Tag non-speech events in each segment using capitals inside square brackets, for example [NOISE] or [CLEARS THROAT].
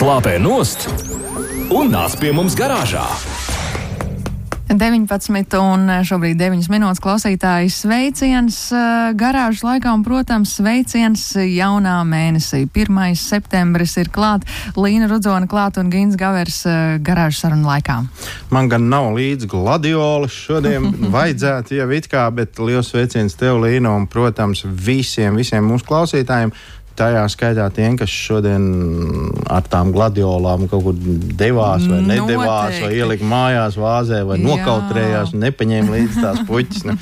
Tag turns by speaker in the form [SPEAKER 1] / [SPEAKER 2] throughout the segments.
[SPEAKER 1] slāpē nost un nāc pie mums garāžā.
[SPEAKER 2] 19 un šobrīd 9 minūtes klausītājs sveiciens eh, garāžas laikā un, protams, sveiciens jaunā mēnesī. 1. septembris ir klāt, Līna Rudzona klāt un Gins Gavers eh, garāžas sarunu laikā.
[SPEAKER 3] Man gan nav līdz gladiolis šodien, [LAUGHS] vajadzētu jau it kā, bet liels sveiciens tev, Līna, un, protams, visiem, visiem mūsu klausītājiem tajā skaitā tiem, kas šodien ar tām gladiolām kaut kur devās vai nedavās, vai ielika mājās vāzē, vai Jā. nokautrējās un nepaņēma līdzi tās puķis. Ne?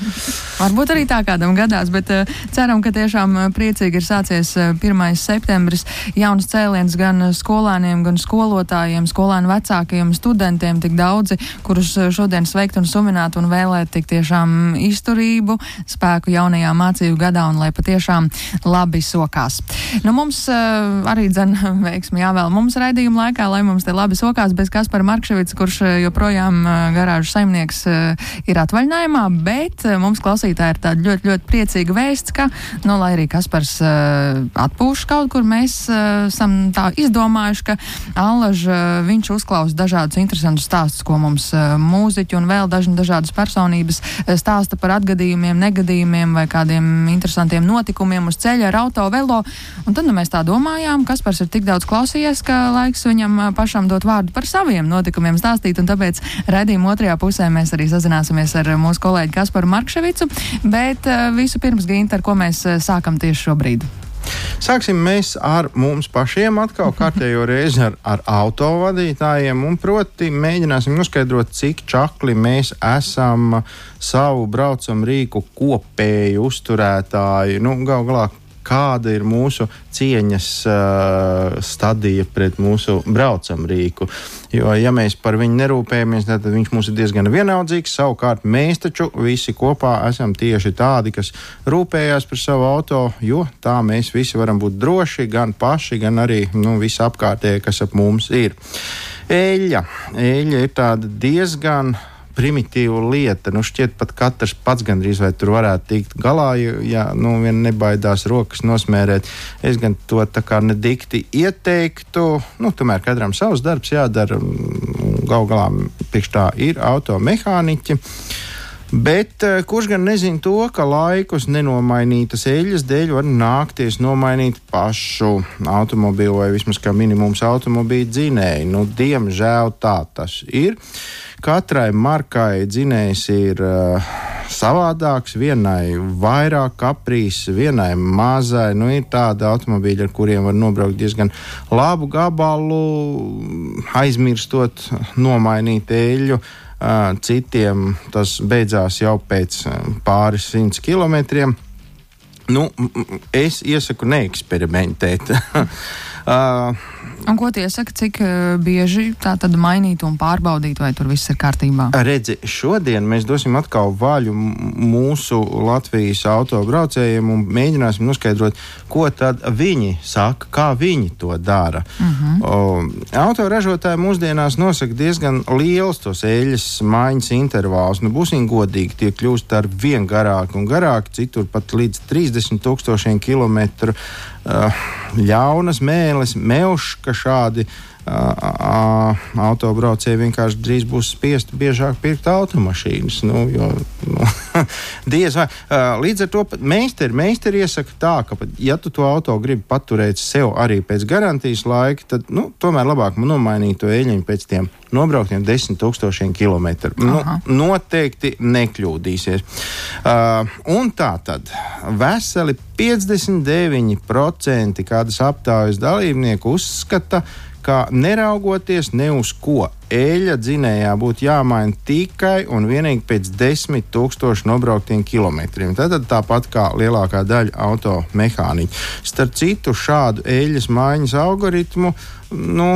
[SPEAKER 2] Varbūt arī tā kādam gadās, bet uh, ceram, ka tiešām uh, priecīgi ir sācies uh, eh, 1. septembris. Jauns cēliens gan skolēniem, gan skolotājiem, skolēnu vecākiem, studentiem, tik daudzi, kurus šodien sveikt un sumināt un vēlēt tik tiešām izturību, spēku jaunajā mācību gadā un lai patiešām labi sokās. Nu, mums uh, arī dzen [LAUGHS] veiksmi jāvēl mums raidījuma laikā, lai mums te labi sokās bez Kaspara Markševica, kurš uh, joprojām uh, garāžu saimnieks uh, ir atvaļinājumā, bet uh, mums klausītāji ir tāda ļoti, ļoti priecīga vēsts, ka, nu, lai arī Kaspars uh, atpūš kaut kur, mēs uh, esam tā izdomājuši, ka Allaž uh, viņš uzklaus dažādus interesantus stāstus, ko mums uh, mūziķi un vēl daži dažādas personības uh, stāsta par atgadījumiem, negadījumiem vai kādiem interesantiem notikumiem uz ceļa ar auto, velo. Un tad nu, mēs tā domājām, kas par ir tik daudz klausījies, ka laiks viņam pašam dot vārdu par saviem notikumiem stāstīt. Tāpēc redzījuma otrajā pusē mēs arī sazināsimies ar mūsu kolēģi Kasparu Markševicu. Bet visu pirms Ginta, ar ko mēs sākam tieši šobrīd.
[SPEAKER 3] Sāksim mēs ar mums pašiem atkal kārtējo reizi ar, ar autovadītājiem un proti mēģināsim noskaidrot, cik čakli mēs esam savu braucamu rīku kopēju uzturētāji. Nu, gal galā kāda ir mūsu cieņas uh, stadija pret mūsu braucamrīku. Jo, ja mēs par viņu nerūpējamies, tad viņš mums ir diezgan vienaldzīgs. Savukārt mēs taču visi kopā esam tieši tādi, kas rūpējās par savu auto, jo tā mēs visi varam būt droši, gan paši, gan arī nu, visi apkārtējie, kas ap mums ir. Eļļa. Eļļa ir tāda diezgan primitīva lieta. Nu, šķiet, pat katrs pats gandrīz vai tur varētu tikt galā, ja nu, vien nebaidās rokas nosmērēt. Es gan to tā kā nedikti ieteiktu. Nu, tomēr katram savs darbs jādara. Galu galā priekš tā ir automehāniķi. Bet uh, kurš gan nezina to, ka laikus nenomainītas eļļas dēļ var nākties nomainīt pašu automobīlu vai vismaz kā minimums automobīļa dzinēju? Nu, diemžēl tā tas ir. Katrai markai dzinējs ir uh, savādāks, vienai vairāk kaprīs, vienai mazai. Nu, ir tādi automobīļi, ar kuriem var nobraukt diezgan labu gabalu, aizmirstot nomainīt eļļu. Uh, citiem tas beidzās jau pēc pāris simts kilometriem. Nu, es iesaku neeksperimentēt. uh, [LAUGHS]
[SPEAKER 2] Un ko tie saka, cik uh, bieži tā tad mainīt un pārbaudīt, vai tur viss ir kārtībā?
[SPEAKER 3] Redzi, šodien mēs dosim atkal vaļu mūsu Latvijas autobraucējiem un mēģināsim noskaidrot, ko tad viņi saka, kā viņi to dara. Uh mhm. -huh. autoražotāji mūsdienās nosaka diezgan liels tos eļļas maiņas intervālus. Nu, būsim godīgi, tie kļūst ar vien garāki un garāki, citur pat līdz 30 tūkstošiem kilometru uh, ļaunas mēlis, melšs, ka šādi autobraucēji vienkārši drīz būs spiesti biežāk pirkt automašīnas. Nu, jo, nu, [LAUGHS] diez vai. Līdz ar to meistari, meistari iesaka tā, ka, ja tu to auto gribi paturēt sev arī pēc garantijas laika, tad nu, tomēr labāk nomainīt to eļļu pēc tiem nobrauktiem desmit tūkstošiem kilometru. Nu, noteikti nekļūdīsies. Uh, un tā tad veseli 59% kādas aptaujas dalībnieku uzskata, ka ka neraugoties ne uz ko, eļļa dzinējā būtu jāmaina tikai un vienīgi pēc desmit tūkstošu nobrauktiem kilometriem. Tad tāpat kā lielākā daļa automehāniķu. Starp citu, šādu eļļas maiņas algoritmu nu,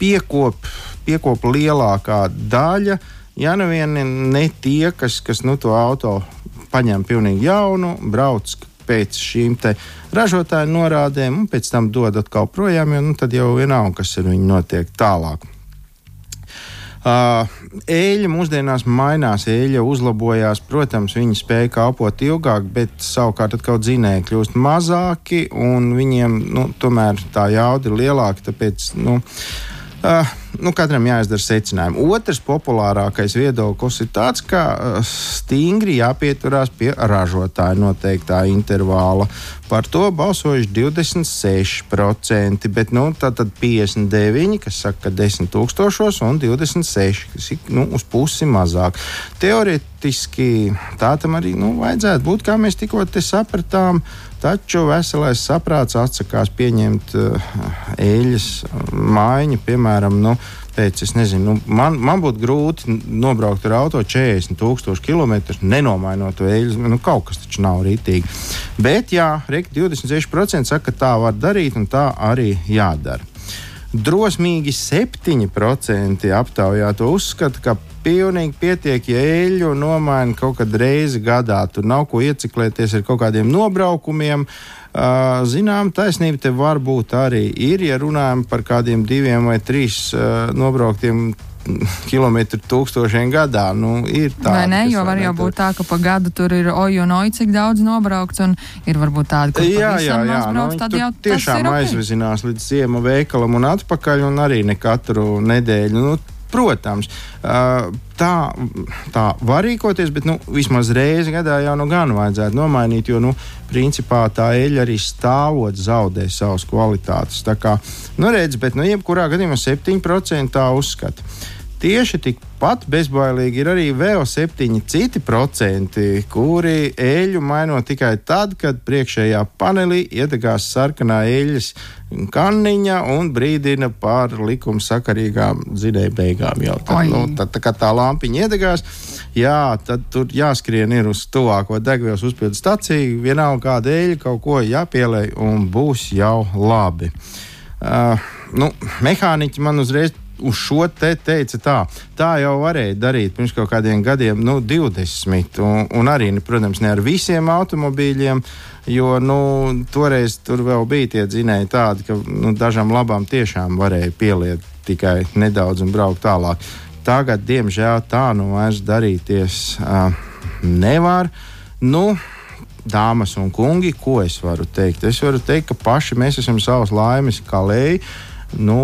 [SPEAKER 3] piekop, piekop lielākā daļa. Ja nu vien ne tie, kas, kas nu, to auto paņem pilnīgi jaunu, brauc pēc šīm ražotāju norādēm, un pēc tam dod atkal projām, jo nu, tad jau vienalga, kas ar viņu notiek tālāk. Uh, eļļa mūsdienās mainās, eļļa uzlabojās. Protams, viņi spēja kalpot ilgāk, bet savukārt atkal dzinēji kļūst mazāki un viņiem nu, tomēr tā jauda ir lielāka. Tāpēc, nu, Uh, nu, katram jāizdara secinājumi. Otrs populārākais viedoklis ir tāds, ka uh, stingri jāpieturās pie ražotāja noteiktā intervāla. Par to balsojuši 26%, bet nu, tātad 59%, kas saka, ka 10 tūkstošos, un 26%, kas ir nu, uz pusi mazāk. Teorētiski tā tam arī nu, vajadzētu būt, kā mēs tikko sapratām. Taču veselais saprāts atsakās pieņemt uh, eļļas maiņu, piemēram, nu, pēc, nezinu, nu, man, man būtu grūti nobraukt ar auto 40,000 km, nenomainot to eļļu. Nu, kaut kas taču nav rītīgi. Bet, jā, Reiki 26% saka, ka tā var darīt un tā arī jādara. Drosmīgi 7% aptaujāto uzskata, ka pilnīgi pietiek, ja eļļu nomaina kaut kad reizi gadā. Tur nav ko ieciklēties ar kaut kādiem nobraukumiem. Uh, zinām, taisnība te var būt arī ir, ja runājam par kādiem diviem vai trīs uh, nobrauktiem [LAUGHS] kilometru tūkstošiem gadā. Nu, ir tā,
[SPEAKER 2] Vai ne? Jo var jau būt tā, ka pa gadu tur ir oi un oi, cik daudz nobraukts, un ir varbūt tādi, kas
[SPEAKER 3] jā, jā, jā,
[SPEAKER 2] brauc,
[SPEAKER 3] nu,
[SPEAKER 2] tad jau
[SPEAKER 3] tiešām
[SPEAKER 2] okay.
[SPEAKER 3] aizvezinās līdz ziemu veikalam un atpakaļ, un arī ne katru nedēļu. Nu, Protams, tā, tā var rīkoties, bet nu, vismaz reizi gadā jau nu gan vajadzētu nomainīt, jo nu, principā tā eļļa arī stāvot zaudē savas kvalitātes. Tā kā, nu, redz, bet nu, jebkurā gadījumā 7% tā uzskata. Tieši tikpat bezbailīgi ir arī vēl septiņi citi procenti, kuri eļļu maino tikai tad, kad priekšējā panelī iedegās sarkanā eļļas kanniņa un brīdina par likumsakarīgām zinēju beigām. Jau tad, nu, tad, tā kā tā lampiņa iedegās, jā, tad tur jāskrien ir uz tuvāko degvielas uzpildu staciju, vienalga kāda eļļa kaut ko jāpielēj un būs jau labi. Uh, nu, mehāniķi man uzreiz uz šo te teica tā. Tā jau varēja darīt pirms kaut kādiem gadiem, nu, 20. Un, un arī, protams, ne ar visiem automobīļiem. Jo nu, toreiz tur vēl bija tie dzinēji tādi, ka nu, dažām labām tiešām varēja pieliet tikai nedaudz un braukt tālāk. Tagad, diemžēl, tā nu vairs darīties uh, nevar. Nu, dāmas un kungi, ko es varu teikt? Es varu teikt, ka paši mēs esam savas laimes kalēji. Nu,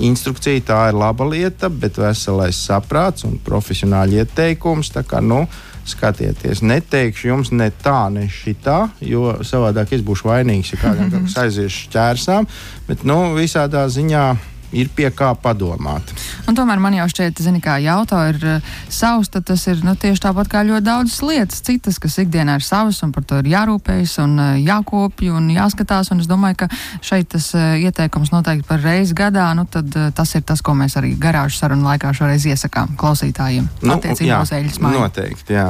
[SPEAKER 3] instrukcija tā ir laba lieta, bet veselais saprāts un profesionāli ieteikums. Kā, nu, skatieties, neteikšu jums ne tā, ne šitā, jo savādāk es būšu vainīgs, ja kādam [LAUGHS] aizies šķērsām. Bet nu, visādā ziņā ir pie kā padomāt.
[SPEAKER 2] Un tomēr man jau šķiet, zini, kā jauto ir uh, savs, tad tas ir nu, tieši tāpat kā ļoti daudzas lietas, citas, kas ikdienā ir savas, un par to ir jārūpējas, un uh, jākopja un jāskatās. Un es domāju, ka šeit tas uh, ieteikums noteikti par reizi gadā, nu tad tas ir tas, ko mēs arī garāžu sarunu laikā šoreiz iesakām klausītājiem.
[SPEAKER 3] Nu,
[SPEAKER 2] attiecībā uz eļļas maiņu.
[SPEAKER 3] Noteikti, jā.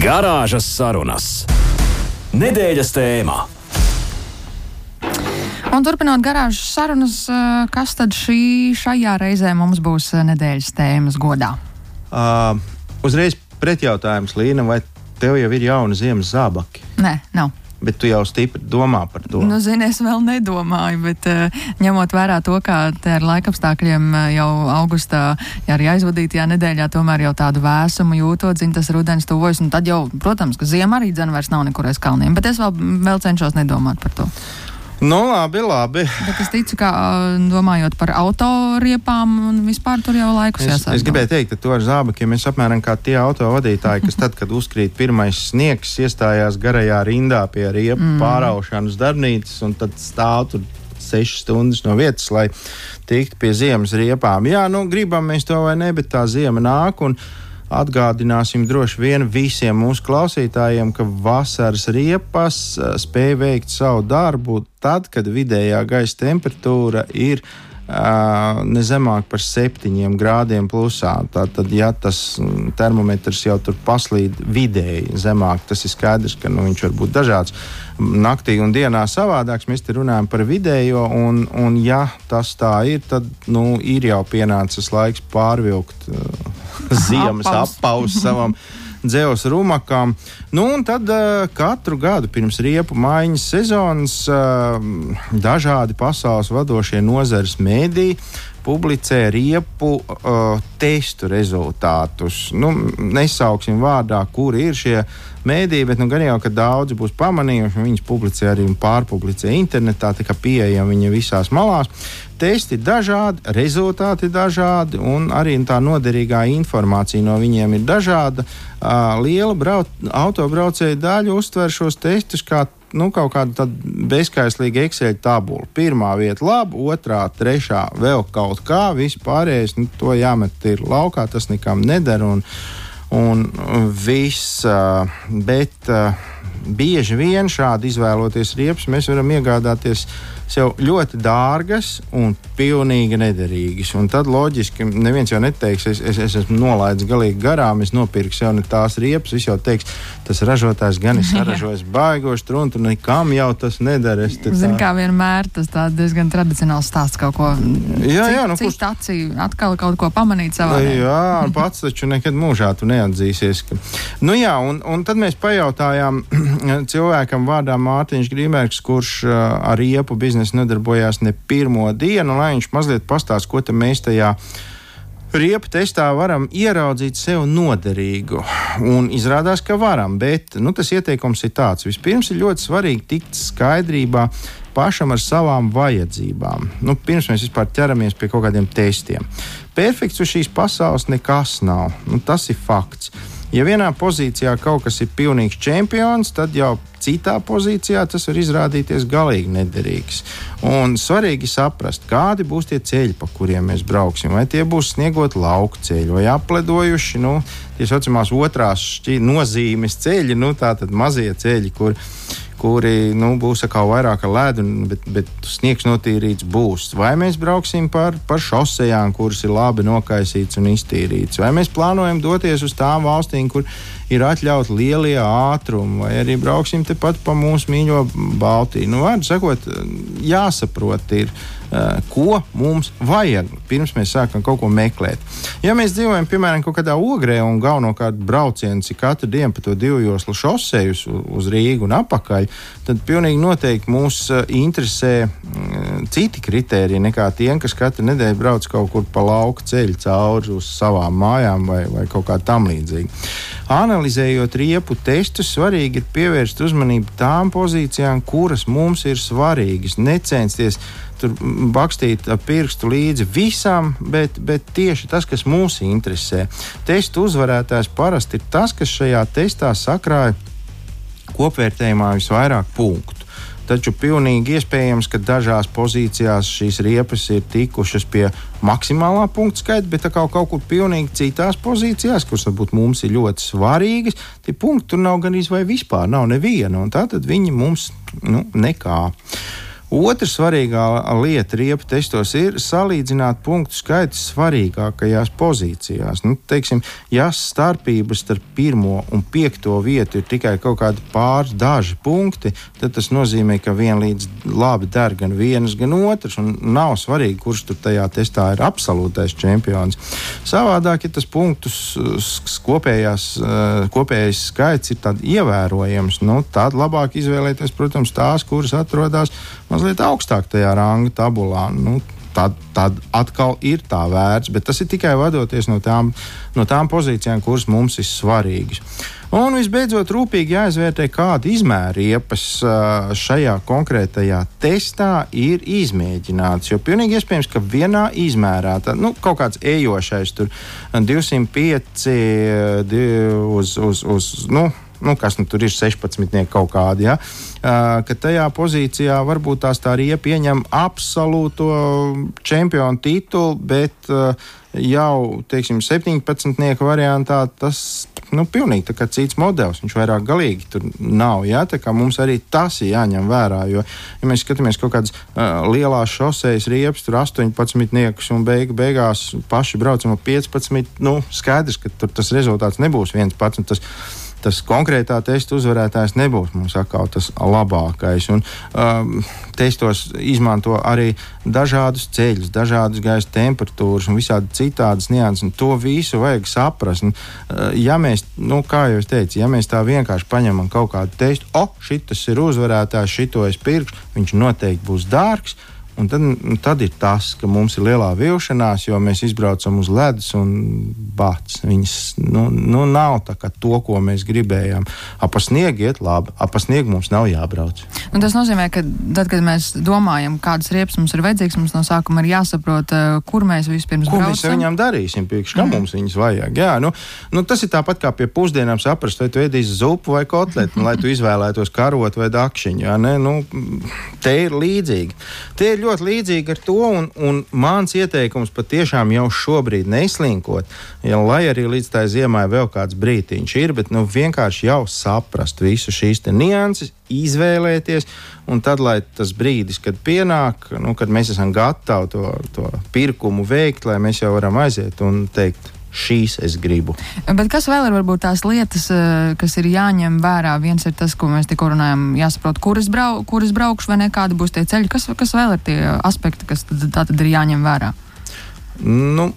[SPEAKER 1] Garāžas sarunas. Nedēļas tēmā.
[SPEAKER 2] Un turpinot garāžas sarunas, eh, kas tad šī, šajā reizē mums būs eh, nedēļas tēmas godā?
[SPEAKER 3] Uh, uzreiz pretjautājums, Līna, vai tev jau ir jauna ziemas zābaki?
[SPEAKER 2] Nē, nav.
[SPEAKER 3] Bet tu jau stipri domā par to.
[SPEAKER 2] Nu, zini, es vēl nedomāju, bet uh, ņemot vērā to, kā ar laikapstākļiem jau augustā, ja arī aizvadītajā nedēļā, tomēr jau tādu vēsumu jūtot, zini, tas rudens tuvojas, tad jau, protams, ka ziema arī dzen vairs nav nekur aiz kalniem, bet es vēl, vēl cenšos nedomāt par to.
[SPEAKER 3] Nu, labi, labi.
[SPEAKER 2] Bet es ticu, ka domājot par autoriepām, un vispār tur jau laikus
[SPEAKER 3] es,
[SPEAKER 2] jāsāk.
[SPEAKER 3] es gribēju teikt, ka to ar zābakiem mēs apmēram kā tie autovadītāji, kas tad, kad uzkrīt pirmais sniegs, iestājās garajā rindā pie riepu mm. pāraušanas darbnīcas, un tad stāv tur sešas stundas no vietas, lai tiktu pie ziemas riepām. Jā, nu, gribam mēs to vai ne, bet tā ziema nāk. Un, Atgādināsim droši vien visiem mūsu klausītājiem, ka vasaras riepas eh, spēj veikt savu darbu tad, kad vidējā gaisa temperatūra ir uh, ne zemāk par 7 grādiem plusā. Tātad, ja tas mm, termometrs jau tur paslīd vidēji zemāk, tas ir skaidrs, ka nu, viņš var būt dažāds. Naktī un dienā savādāks. Mēs te runājam par vidējo, un, un ja tas tā ir, tad nu, ir jau pienācis laiks pārvilkt. Uh, [LAUGHS] ziemas appaus savam dzēles rumakām. Nu, un tad uh, katru gadu pirms riepu maiņas sezonas uh, dažādi pasaules vadošie nozares mēdī publicē riepu uh, testu rezultātus. Nu, nesauksim vārdā, kur ir šie mēdīji, bet nu, gan jau, ka daudzi būs pamanījuši, viņas publicē arī un pārpublicē internetā, tā kā pieejama viņa visās malās. Testi dažādi, rezultāti dažādi, un arī tā noderīgā informācija no viņiem ir dažāda. Liela brauc, autobraucēja daļa uztver šos testus kā nu, kaut kāda bezskaislīga Excel tabula. Pirmā vieta labi, otrā, trešā vēl kaut kā, viss pārējais nu, to jāmet ir laukā, tas nekam neder. Un, un viss, bet bieži vien šādi izvēloties riepas, mēs varam iegādāties sev ļoti dārgas un pilnīgi nederīgas. Un tad loģiski neviens jau neteiks, es, es, es esmu nolaidis galīgi garām, es nopirku sev ne tās riepas. Viņš jau teiks, tas ražotājs gan ir [LAUGHS] saražojis baigošu trunku, un nekam jau tas nedara.
[SPEAKER 2] Zinu, kā vienmēr tas diezgan tradicionāls stāsts kaut ko. Jā, jā, nu, kurš acī atkal kaut ko pamanīt savā.
[SPEAKER 3] Jā, pats taču nekad mūžā tu neatzīsies. Ka... Nu jā, un, un tad mēs pajautājām [CLEARS THROAT] cilvēkam vārdā Mārtiņš Grīmērks, kurš uh, ar riepu biznesu nedarbojās ne pirmo dienu, lai viņš mazliet pastāstītu, ko mēs tajā riepu testā varam ieraudzīt sev noderīgu. Un izrādās, ka varam, bet nu, tas ieteikums ir tāds. Vispirms ir ļoti svarīgi tikt skaidrībā pašam ar savām vajadzībām. Nu, pirms mēs vispār ķeramies pie kaut kādiem testiem. Perfekts uz šīs pasaules nekas nav. Nu, tas ir fakts. Ja vienā pozīcijā kaut kas ir pilnīgs čempions, tad jau citā pozīcijā tas var izrādīties galīgi nederīgs. Un svarīgi saprast, kādi būs tie ceļi, pa kuriem mēs brauksim. Vai tie būs sniegot lauku ceļi vai apledojuši, nu, tie saucamās otrās nozīmes ceļi, nu, tātad mazie ceļi, kur kuri nu, būs atkal vairāk ar ledu, bet, bet sniegs notīrīts būs. Vai mēs brauksim par, par šosejām, kuras ir labi nokaisītas un iztīrītas, vai mēs plānojam doties uz tām valstīm, kur ir atļauti lielie ātrumi, vai arī brauksim tepat pa mūsu mīļo Baltiju. Nu, Vārdu sakot, jāsaprot, ir ko mums vajag, pirms mēs sākam kaut ko meklēt. Ja mēs dzīvojam, piemēram, kaut kādā ogrē un galvenokārt brauciens katru dienu pa to divu joslu šoseju uz, Rīgu un apakaļ, tad pilnīgi noteikti mūs eh, interesē mm, citi kriteriji nekā tie, kas katru nedēļu brauc kaut kur pa lauku ceļu cauri uz savām mājām vai, vai kaut kā tam līdzīga. Analizējot riepu testus, svarīgi ir pievērst uzmanību tām pozīcijām, kuras mums ir svarīgas. Necensties tur bakstīt pirkstu līdzi visam, bet, bet tieši tas, kas mūs interesē. Testu uzvarētājs parasti ir tas, kas šajā testā sakrāja kopvērtējumā visvairāk punktu. Taču pilnīgi iespējams, ka dažās pozīcijās šīs riepas ir tikušas pie maksimālā punktu skaita, bet kaut, kaut kur pilnīgi citās pozīcijās, kuras varbūt mums ir ļoti svarīgas, tie punkti tur nav gan izvēle vispār, nav neviena. Tā tad viņi mums nu, nekā. Otra svarīgā lieta riepu testos ir salīdzināt punktu skaitu svarīgākajās pozīcijās. Nu, teiksim, ja starpības starp pirmo un piekto vietu ir tikai kaut kādi pāris daži punkti, tad tas nozīmē, ka vienlīdz labi der gan viens, gan otrs. Nav svarīgi, kurš tur tajā testā ir absolūtais čempions. Savādāk, ja tas punktus kopējās, kopējais skaits ir ievērojams, nu, tad labāk izvēlēties, protams, tās, kuras atrodas mazliet augstāk tajā ranga tabulā. Nu, tad, tad atkal ir tā vērts, bet tas ir tikai vadoties no tām, no tām pozīcijām, kuras mums ir svarīgas. Un visbeidzot, rūpīgi jāizvērtē, kāda izmēra riepas šajā konkrētajā testā ir izmēģināts. Jo pilnīgi iespējams, ka vienā izmērā, tā, nu, kaut kāds ejošais, tur 205 uz, uz, uz nu, nu, kas nu, tur ir 16 kaut kādi. Ja? Ka tajā pozīcijā varbūt tās tā riepa ieņem absolūto čempionu titulu, bet jau teiksim, 17. variantā tas nu, pilnīgi cits modelis. Viņš vairāk galīgi tur nav. Ja? Mums arī tas ir jāņem vērā. Jo, ja mēs skatāmies kaut kādas uh, lielās šoseis riepas, tur 18 niekus un beig, beigās paši braucam ar 15, nu, skaidrs, ka tas rezultāts nebūs viens pats. Tas, tas konkrētā testa uzvarētājs nebūs mums atkal tas labākais. Un, um, testos izmanto arī dažādus ceļus, dažādas gaisa temperatūras un visādi citādas nianses. To visu vajag saprast. Un, uh, ja mēs, nu, kā jau es teicu, ja mēs tā vienkārši paņemam kaut kādu testu, o, šis ir uzvarētājs, šito es pirkšu, viņš noteikti būs dārgs Un tad, un tad ir tas, ka mums ir lielā vilšanās, jo mēs izbraucam uz ledus un bācis. Viņas nu, nu, nav to, ko mēs gribējām. Apa sniegu iet labi, apa sniegu mums nav jābrauc.
[SPEAKER 2] Un tas nozīmē, ka tad, kad mēs domājam, kādas riepas mums ir vajadzīgas, mums no sākuma ir jāsaprot, eh, kur mēs vispirms
[SPEAKER 3] ko
[SPEAKER 2] braucam.
[SPEAKER 3] mēs ar viņām darīsim, priekš, kā mm. mums viņas vajag. Jā, nu, nu, tas ir tāpat kā pie pusdienām saprast, vai tu ēdīsi zupu vai kotleti, lai tu izvēlētos karot vai dakšiņu. Nu, te ir līdzīgi. Te ir ļoti līdzīgi ar to, un, un mans ieteikums patiešām jau šobrīd neslinkot, ja, lai arī līdz tai ziemai vēl kāds brītiņš ir, bet nu, vienkārši jau saprast visu šīs nianses, izvēlēties, un tad, lai tas brīdis, kad pienāk, nu, kad mēs esam gatavi to, to pirkumu veikt, lai mēs jau varam aiziet un teikt, šīs es gribu.
[SPEAKER 2] Bet kas vēl ir varbūt tās lietas, eh, kas ir jāņem vērā? Viens ir tas, ko mēs tikko runājam, jāsaprot, kur es, brau, kur es braukšu, vai ne kādi būs tie ceļi. Kas, kas vēl ir tie aspekti, kas tā tad ir jāņem vērā?
[SPEAKER 3] Nu,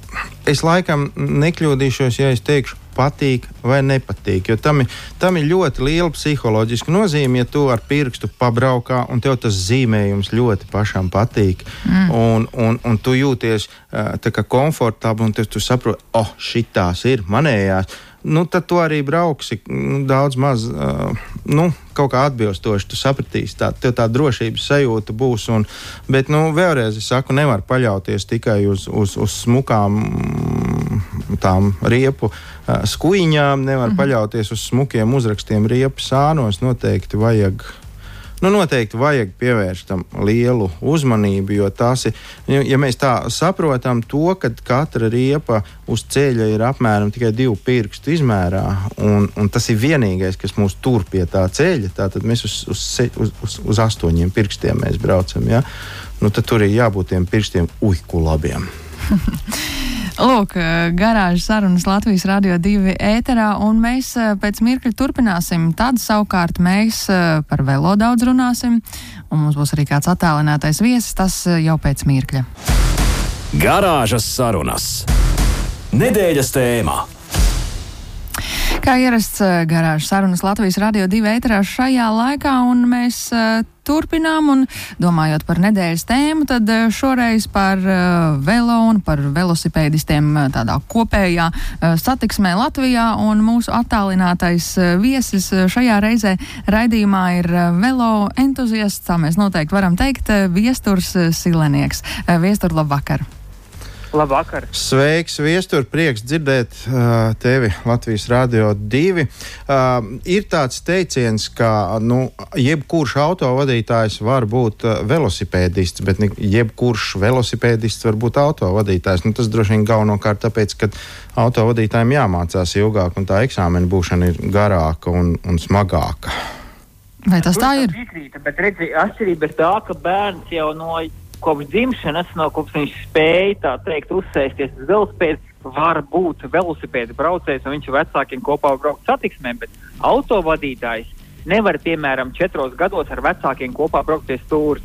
[SPEAKER 3] es laikam nekļūdīšos, ja es teikšu, patīk vai nepatīk. Jo tam, tam ir ļoti liela psiholoģiska nozīme, ja tu ar pirkstu pabraukā un tev tas zīmējums ļoti pašam patīk. Mm. Un, un, un tu jūties uh, komfortabli un tu, tu saproti, oh, šitās ir manējās nu, tad tu arī brauksi nu, daudz maz. Uh, nu, Kaut kā atbilstoši, tu sapratīsi, tā, tev tā drošības sajūta būs. Un, bet, nu, vēlreiz es saku, nevar paļauties tikai uz, uz, uz smukām tām riepu uh, skuiņām, nevar mm -hmm. paļauties uz smukiem uzrakstiem riepu sānos. Noteikti vajag nu, noteikti vajag pievērst tam lielu uzmanību, jo tas ir, ja mēs tā saprotam, to, ka katra riepa uz ceļa ir apmēram tikai divu pirkstu izmērā, un, un tas ir vienīgais, kas mūs tur pie tā ceļa, tad mēs uz, uz, uz, uz, uz astoņiem pirkstiem braucam. Ja? Nu, tad tur ir jābūt tiem pirkstiem uiku labiem. [LAUGHS]
[SPEAKER 2] Lūk, garāžas sarunas Latvijas radio divi ēterā, un mēs eh, pēc mirkļa turpināsim. Tad savukārt mēs eh, par velo daudz runāsim, un mums būs arī kāds attēlinātais viesis, tas eh, jau pēc mirkļa.
[SPEAKER 1] Garāžas sarunas. Nedēļas tēmā.
[SPEAKER 2] Kā ierasts garāžas sarunas Latvijas radio divi ēterā šajā laikā, un mēs uh, turpinām, un domājot par nedēļas tēmu, tad uh, šoreiz par uh, velo un par velosipēdistiem tādā kopējā satiksmē Latvijā, un mūsu attālinātais viesis šajā reizē raidījumā ir velo entuziasts, tā mēs noteikti varam teikt, Viesturs Silenieks. Viestur, labvakar!
[SPEAKER 4] Labvakar!
[SPEAKER 3] Sveiks, viestur! Prieks dzirdēt uh, tevi Latvijas Rādio 2. Uh, ir tāds teiciens, ka nu, jebkurš autovadītājs var būt uh, velosipēdists, bet ne, jebkurš velosipēdists var būt autovadītājs. Nu, tas droši vien galvenokārt tāpēc, ka autovadītājiem jāmācās ilgāk un tā eksāmena būšana ir garāka un, un smagāka.
[SPEAKER 2] Vai tas tā ir?
[SPEAKER 4] Piekrīta, bet redzi, atšķirība ir tā, ka bērns jau no kopš dzimšanas, no kopš viņš spēja tā teikt, uzsēsties uz velospēdu, var būt velosipēda braucējs un viņš ar vecākiem kopā braukt satiksmē, bet autovadītājs nevar, piemēram, četros gados ar vecākiem kopā braukties stūrus.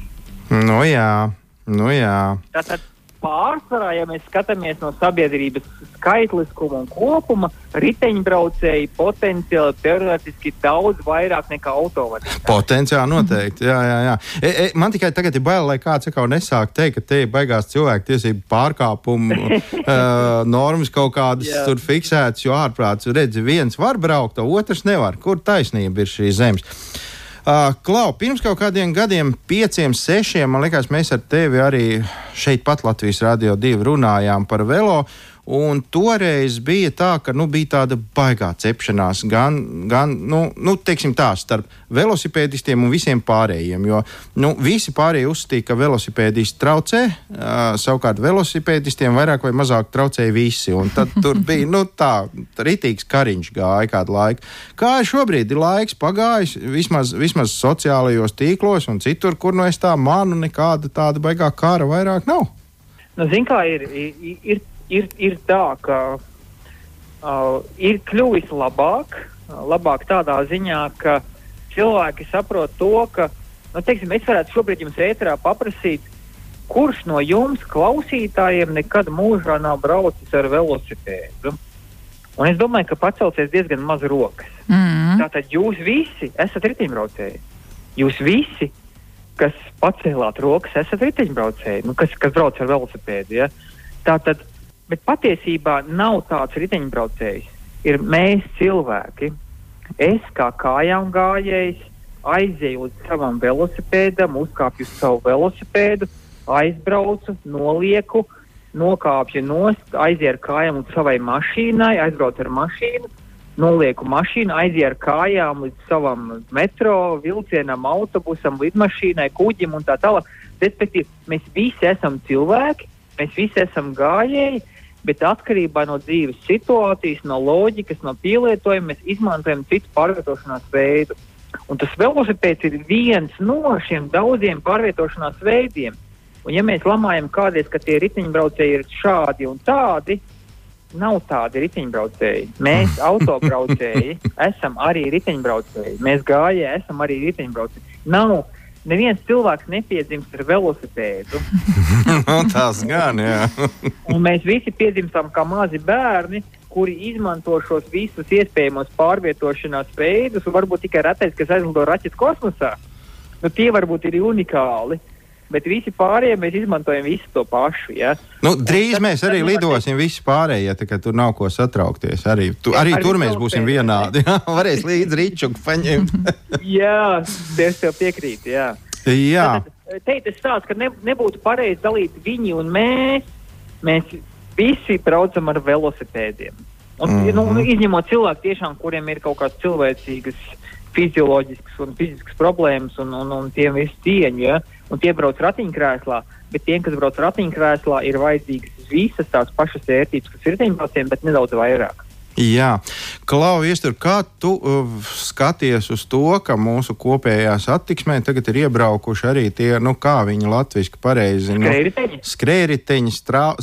[SPEAKER 3] Nu jā, nu jā.
[SPEAKER 4] Tātad pārsvarā, ja mēs skatāmies no sabiedrības skaitliskuma un kopuma, riteņbraucēji potenciāli teorētiski daudz vairāk nekā autovadītāji.
[SPEAKER 3] Potenciāli noteikti, jā, jā. jā. E, e, man tikai tagad ir bail, lai kāds atkal nesāk teikt, ka te ir baigās cilvēku tiesību pārkāpumu uh, [LAUGHS] normas kaut kādas jā. tur fiksētas, jo ārprāts redzi, viens var braukt, otrs nevar. Kur taisnība ir šī zemes? Uh, Klau, pirms kaut kādiem gadiem, pieciem, sešiem, man liekas, mēs ar tevi arī šeit pat Latvijas Rādio 2 runājām par velo. Un toreiz bija tā, ka nu, bija tāda baigā cepšanās gan, gan nu, nu, tā, starp velosipēdistiem un visiem pārējiem. Jo nu, visi pārējie uzskatīja, ka velosipēdisti traucē, uh, savukārt velosipēdistiem vairāk vai mazāk traucēja visi. Un tad tur [LAUGHS] bija nu, tā, ritīgs kariņš gāja kādu laiku. Kā šobrīd ir laiks pagājis, vismaz, vismaz sociālajos tīklos un citur, kur no nu es tā manu, nekāda tāda baigā kara vairāk nav.
[SPEAKER 4] Nu, Ziniet, kā ir, ir, ir ir, ir tā, ka uh, ir kļuvis labāk, uh, labāk tādā ziņā, ka cilvēki saprot to, ka, nu, teiksim, es varētu šobrīd jums ēterā paprasīt, kurš no jums klausītājiem nekad mūžā nav braucis ar velosipēdu. Un es domāju, ka pacelsies diezgan maz rokas. Mm. Tātad jūs visi esat riteņbraucēji. Jūs visi kas pacēlāt rokas, esat riteņbraucēji, nu, kas, kas brauc ar velosipēdu. Ja? Tātad, bet patiesībā nav tāds riteņbraucējs. Ir mēs cilvēki. Es kā kājām gājējs aizēju līdz savam velosipēdam, uzkāpju uz savu velosipēdu, aizbraucu, nolieku, nokāpju nost, aizēju ar kājām līdz savai mašīnai, aizbraucu ar mašīnu, nolieku mašīnu, aizēju ar kājām līdz savam metro, vilcienam, autobusam, lidmašīnai, kuģim un tā tālāk. Respektīvi, mēs visi esam cilvēki, mēs visi esam gājēji, bet atkarībā no dzīves situācijas, no loģikas, no pielietojuma mēs izmantojam citu pārvietošanās veidu. Un tas velosipēds ir viens no šiem daudziem pārvietošanās veidiem. Un ja mēs lamājam kādreiz, ka tie riteņbraucēji ir šādi un tādi, nav tādi riteņbraucēji. Mēs, [LAUGHS] autobraucēji, esam arī riteņbraucēji. Mēs gājēji, esam arī riteņbraucēji. Nav neviens cilvēks nepiedzimst ar velosipēdu. [LAUGHS]
[SPEAKER 3] Nu, Tas gan, jā. [LAUGHS]
[SPEAKER 4] Mēs visi piedzimstam kā mazi bērni, kuri izmanto šos visus iespējamos pārvietošanās veidus, un varbūt tikai retais, kas aizlido raķetes kosmosā. Nu, tie varbūt ir unikāli. Bet visi pārējie mēs izmantojam visu to pašu. Ja?
[SPEAKER 3] Nu, drīz
[SPEAKER 4] tad-
[SPEAKER 3] mēs
[SPEAKER 4] tad
[SPEAKER 3] arī
[SPEAKER 4] notiek-
[SPEAKER 3] lidosim visi pārējie, tā kā tur nav ko satraukties. Arī, tu, arī
[SPEAKER 4] Ar
[SPEAKER 3] tur mēs būsim
[SPEAKER 4] ne?
[SPEAKER 3] vienādi. jā. Varēs līdzi rīčuku paņemt. [LAUGHS]
[SPEAKER 4] Jā, es tev piekrītu. Jā.
[SPEAKER 3] jā,
[SPEAKER 4] Tad, teikt, es stāstu, ka ne, nebūtu pareizi dalīt viņi un mēs. Mēs visi braucam ar velosipēdiem. Un, mm
[SPEAKER 3] Mhm.
[SPEAKER 4] -hmm. nu, izņemot cilvēku, tiešām, kuriem ir kaut kādas cilvēcīgas, fizioloģiskas un fiziskas problēmas, un, un, un tiem ir cieņa, ja? Un tie brauc ratiņkrēslā. Bet tiem, kas brauc ratiņkrēslā, ir vajadzīgas visas tās pašas vērtības, kas ir riteņbraucējiem, bet nedaudz vairāk.
[SPEAKER 3] jā. Klau, Iestur, kā tu uh, skaties uz to, ka mūsu kopējā satiksmē tagad ir iebraukuši arī tie, nu kā viņi latviski pareizi. Nu,
[SPEAKER 4] Skrējriteņi?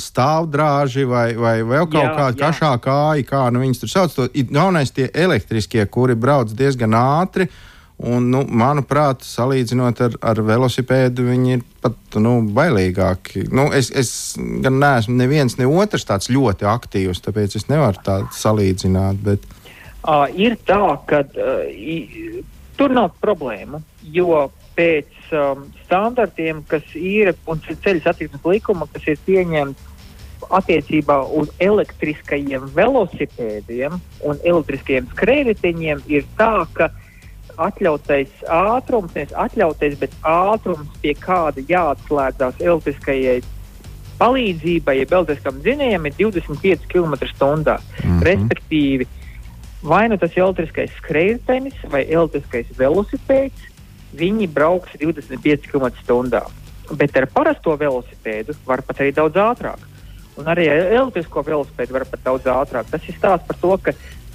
[SPEAKER 3] Stāvdrāži vai, vai vēl kaut kāda kašā kāja, kā nu viņas tur sauc. To, galvenais tie elektriskie, kuri brauc diezgan ātri. Un, nu, manuprāt, salīdzinot ar, ar velosipēdu, viņi ir pat nu, bailīgāki. Nu, es, es gan neesmu neviens, ne otrs tāds ļoti aktīvs, tāpēc es nevaru tādu salīdzināt. Bet...
[SPEAKER 4] Uh, ir tā, ka uh, tur nav problēmu, jo pēc um, standartiem, kas ir un ceļu satiksmes likuma, kas ir pieņemts attiecībā uz elektriskajiem velosipēdiem un elektriskajiem skrējējiņiem, ir tā, ka atļautais ātrums, nevis atļautais, bet ātrums, pie kāda jāatslēdzās elektriskajai palīdzībai, ja elektriskam dzinējam, ir 25 km/h. Mm -hmm. Respektīvi, vai nu tas ir elektriskais skrejtenis vai elektriskais velosipēds, viņi brauks 25 km/h. Bet ar parasto velosipēdu var pat arī daudz ātrāk. Un arī ar elektrisko velosipēdu var pat daudz ātrāk. Tas ir stāsts par to, ka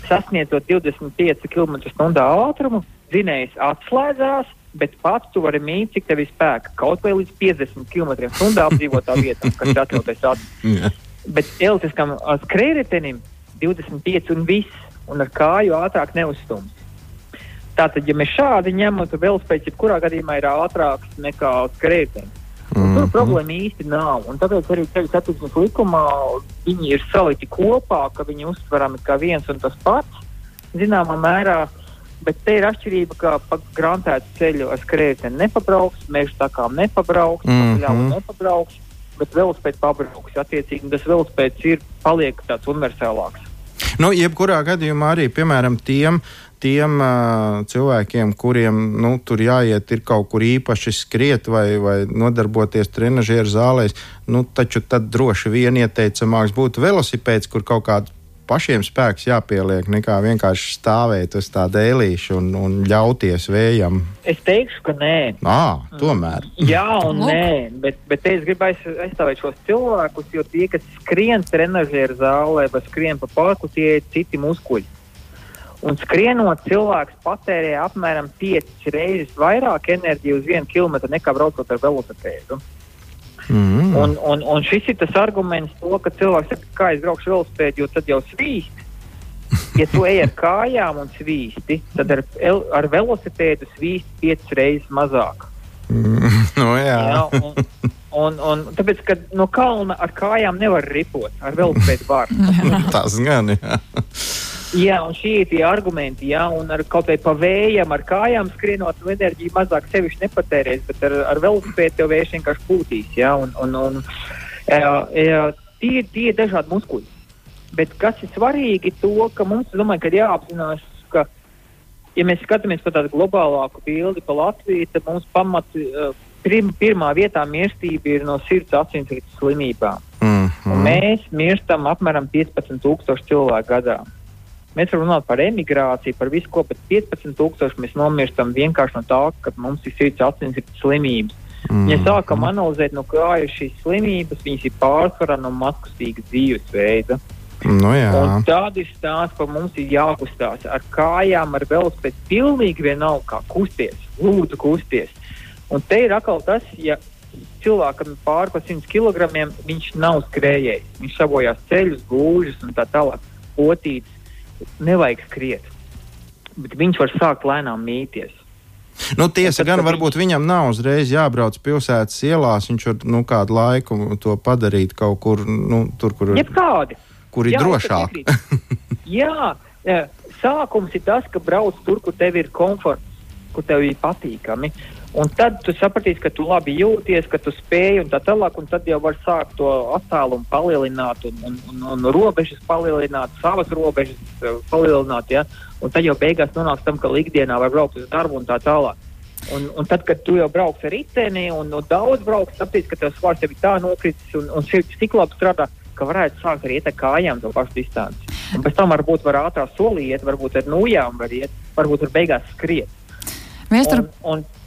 [SPEAKER 4] sasniedzot 25 km/h ātrumu, dzinējs atslēdzās, bet pats tu vari mīt, cik tev ir spēka. Kaut vai līdz 50 km/h apdzīvotā vietā, kas ir ātrums.
[SPEAKER 3] Jā.
[SPEAKER 4] Bet elektriskam ā, skrējēji 25 un viss, un ar kāju ātrāk neuzstums. Tātad, ja mēs šādi ņemam, tad velospēds jebkurā gadījumā ir ātrāks nekā skrējēji. Mm Tur problēma īsti nav. Un tāpēc arī ceļu satiksmes likumā viņi ir salikti kopā, ka viņi uztverami kā viens un tas pats, zināmā mērā. Bet te ir atšķirība, ka pa grāmatētu ceļu ar skrējienu nepabrauks, meža takām nepabrauks, mm. -hmm. nepabrauks, bet velospēds pabrauks. Attiecīgi, tas velospēds ir paliek tāds universālāks.
[SPEAKER 3] Nu, jebkurā gadījumā arī, piemēram, tiem, tiem uh, cilvēkiem, kuriem nu, tur jāiet, ir kaut kur īpaši skriet vai, vai nodarboties trenižera zālēs, nu, taču tad droši vien ieteicamāks būtu velosipēds, kur kaut kāds pašiem spēks jāpieliek, nekā vienkārši stāvēt uz tā dēlīša un, un ļauties vējam.
[SPEAKER 4] Es teikšu, ka nē.
[SPEAKER 3] Ā, tomēr.
[SPEAKER 4] Jā, un nē, bet, bet es gribu aiz- aizstāvēt šos cilvēkus, jo tie, kas skrien trenižera zālē vai skrien pa parku, tie ir citi muskuļi. Un skrienot, cilvēks patērē apmēram 5 reizes vairāk enerģijas uz vienu kilometru nekā braucot ar velosipēdu.
[SPEAKER 3] Mm.
[SPEAKER 4] Un, un, un šis ir tas arguments, to, ka cilvēks saka, kā es braukšu velosipēdu, jo tad jau svīst. [LAUGHS] Ja tu ej ar kājām un svīsti, tad ar, ar velosipēdu svīst 5 reizes mazāk. [LAUGHS]
[SPEAKER 3] nu, jā.
[SPEAKER 4] Jā, un, un, un tāpēc, ka no kalna ar kājām nevar ripot, ar velosipēdu var. [LAUGHS]
[SPEAKER 3] Tas gan, jā.
[SPEAKER 4] Jā, un šie ir tie argumenti, jā, un ar kaut vai pa vējam, ar kājām skrienot, nu enerģija mazāk sevišķi nepatērēs, bet ar, ar velosipēdu tev vējš vienkārši pūtīs, jā, un, un, un jā, jā, tie, tie ir dažādi muskuļi. Bet kas ir svarīgi, to, ka mums, domāju, ka jāapzinās, ka, ja mēs skatāmies pa tādu globālāku bildi pa Latviju, tad mums pamat, prim, pirmā vietā mirstība ir no sirds asinsrites slimībām.
[SPEAKER 3] Mm
[SPEAKER 4] Un
[SPEAKER 3] -hmm.
[SPEAKER 4] mēs mirstam apmēram 15,000 cilvēku gadā. Mēs varam runāt par emigrāciju, par visu ko, bet 15,000 mēs nomirstam vienkārši no tā, ka mums ir sirds asinsrites slimības.
[SPEAKER 3] Mm
[SPEAKER 4] Ja sākam analizēt, no kā ir šīs slimības, viņas ir pārsvarā no mazkustīgas dzīvesveida.
[SPEAKER 3] Nu.
[SPEAKER 4] Un tad ir stāsts, ka mums ir jākustās ar kājām, ar velospēdu. Pilnīgi vienalga, kā kusties, lūdzu, kusties. Un te ir atkal tas, ja cilvēkam ir pāri par 100 kg, viņš nav skrējējis. Viņš sabojās ceļus, gūžus un tā tālāk. Potīts, nevajag skriet. Bet viņš var sākt lēnām mīties.
[SPEAKER 3] Nu, tiesa
[SPEAKER 4] tad,
[SPEAKER 3] gan, varbūt viņam nav uzreiz jābrauc pilsētas ielās. Viņš var nu, kādu laiku to padarīt kaut kur, nu, tur, kur,
[SPEAKER 4] Jebkādi.
[SPEAKER 3] kur ir
[SPEAKER 4] Jā,
[SPEAKER 3] drošāk. [LAUGHS]
[SPEAKER 4] Jā, jā, sākums ir tas, ka brauc tur, kur tev ir komforts, kur tev ir patīkami. Un tad tu sapratīsi, ka tu labi jūties, ka tu spēj un tā tālāk, un tad jau var sākt to attālumu palielināt un, un, un, un robežas palielināt, savas robežas eh, palielināt, ja? un tad jau beigās nonāks tam, ka ikdienā var braukt uz darbu un tā tālāk. Un, un tad, kad tu jau brauc ar riteni un, un daudz brauc, saproti, ka tev svars jau ir tā nokritis un, un sirds tik labi strādā, ka varētu sākt arī iet ar kājām to pašu distanci. Un pēc tam varbūt var ātrā solī iet, varbūt ar nujām var iet, varbūt var beigās skriet.
[SPEAKER 2] Viestur,
[SPEAKER 4] Un, un,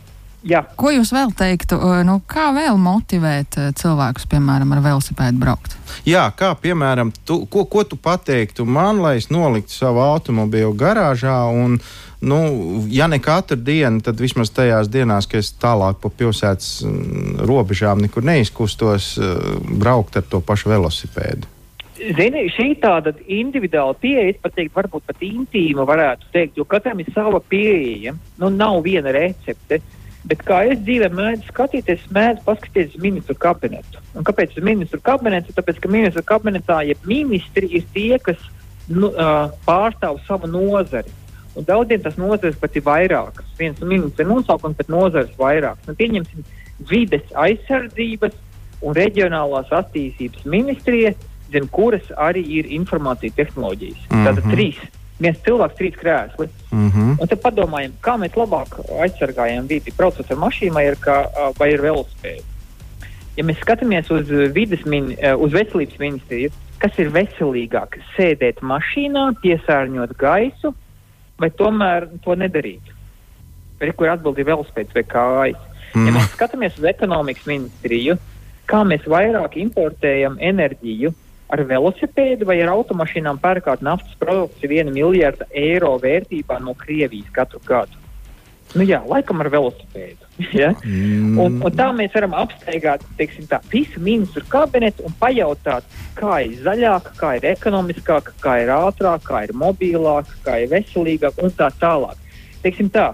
[SPEAKER 4] jā,
[SPEAKER 2] ko jūs vēl teiktu? uh, Nu, kā vēl motivēt uh, cilvēkus, piemēram, ar velosipēdu braukt?
[SPEAKER 3] Jā, kā piemēram, tu, ko, ko tu pateiktu man, lai es noliktu savu automobīlu garāžā? Un, nu, ja ne katru dienu, tad vismaz tajās dienās, kad es tālāk pa pilsētas mm, robežām nekur neizkustos, eh, braukt ar to pašu velosipēdu.
[SPEAKER 4] Zini, šī tāda individuāla pieeja, pat teiktu, varbūt pat intīma varētu teikt, jo katram ir sava pieeja. Nu, nav viena recepte. Bet kā es dzīvē mēdzu skatīties, mēdzu paskatīties uz ministru kabinetu. Un kāpēc uz ministru kabinetu? Tāpēc, ka ministru kabinetā ja ministri ir tie, kas nu, uh, pārstāv savu nozari. Un daudziem tas nozares pat ir vairākas. Viens no ministra nosaukums, bet nozares vairākas. Nu, pieņemsim vides aizsardzības un reģionālās attīstības ministrija, zem kuras arī ir informācija tehnoloģijas. Mm -hmm. Tātad trīs. Viens cilvēks, trīs krēsli.
[SPEAKER 3] Mm -hmm.
[SPEAKER 4] Un tad padomājam, kā mēs labāk aizsargājam vidi, braucot ar mašīnu vai ar, kā, vai ar velospēdu. Ja mēs skatāmies uz, min, uz veselības ministriju, kas ir veselīgāk - sēdēt mašīnā, piesārņot gaisu, vai tomēr to nedarīt? Vai kur atbildīja velospēds vai kājas? Ja
[SPEAKER 3] Mm.
[SPEAKER 4] mēs skatāmies uz ekonomikas ministriju, kā mēs vairāk importējam enerģiju ar velosipēdu vai ar automašīnām pērkāt naftas produktus vienu miljardu eiro vērtībā no Krievijas katru gadu. Nu jā, laikam ar velosipēdu. [LAUGHS] ja?
[SPEAKER 3] Mm.
[SPEAKER 4] un, un tā mēs varam apsteigāt teiksim, tā, visu ministru kabinetu un pajautāt, kā ir zaļāk, kā ir ekonomiskāk, kā ir ātrāk, kā ir mobilāk, kā ir veselīgāk un tā tālāk. Teiksim tā,